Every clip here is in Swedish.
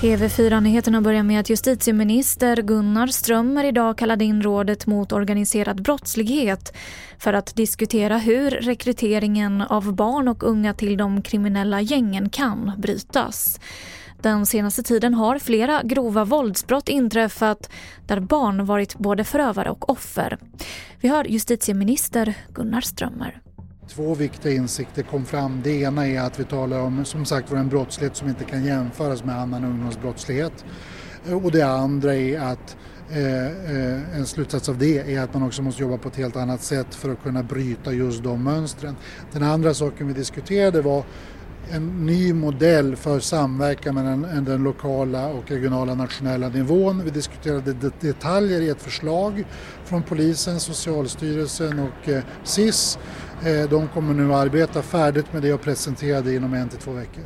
TV4-nyheterna börjar med att justitieminister Gunnar Strömmer idag kallade in rådet mot organiserad brottslighet för att diskutera hur rekryteringen av barn och unga till de kriminella gängen kan brytas. Den senaste tiden har flera grova våldsbrott inträffat där barn varit både förövare och offer. Vi hör justitieminister Gunnar Strömmer. Två viktiga insikter kom fram. Det ena är att vi talar om som sagt en brottslighet som inte kan jämföras med annan ungdomsbrottslighet. Och det andra är att eh, eh, en slutsats av det är att man också måste jobba på ett helt annat sätt för att kunna bryta just de mönstren. Den andra saken vi diskuterade var en ny modell för samverkan mellan den lokala och regionala nationella nivån. Vi diskuterade detaljer i ett förslag från polisen, Socialstyrelsen och eh, SIS. Eh, de kommer nu att arbeta färdigt med det och presentera det inom en till två veckor.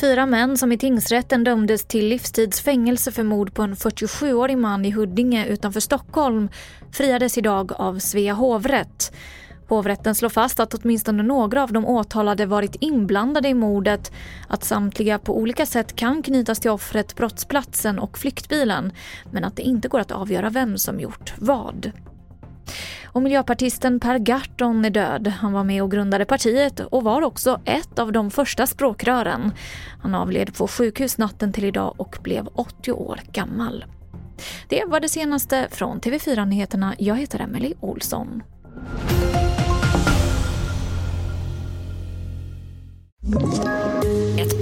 Fyra män som i tingsrätten dömdes till livstidsfängelse för mord på en 47-årig man i Huddinge utanför Stockholm friades idag av Svea hovrätt. Hovrätten slår fast att åtminstone några av de åtalade varit inblandade i mordet, att samtliga på olika sätt kan knytas till offret, brottsplatsen och flyktbilen, men att det inte går att avgöra vem som gjort vad. Och miljöpartisten Per Gahrton är död. Han var med och grundade partiet och var också ett av de första språkrören. Han avled på sjukhus natten till idag och blev 80 år gammal. Det var det senaste från TV4 Nyheterna. Jag heter Emily Olsson.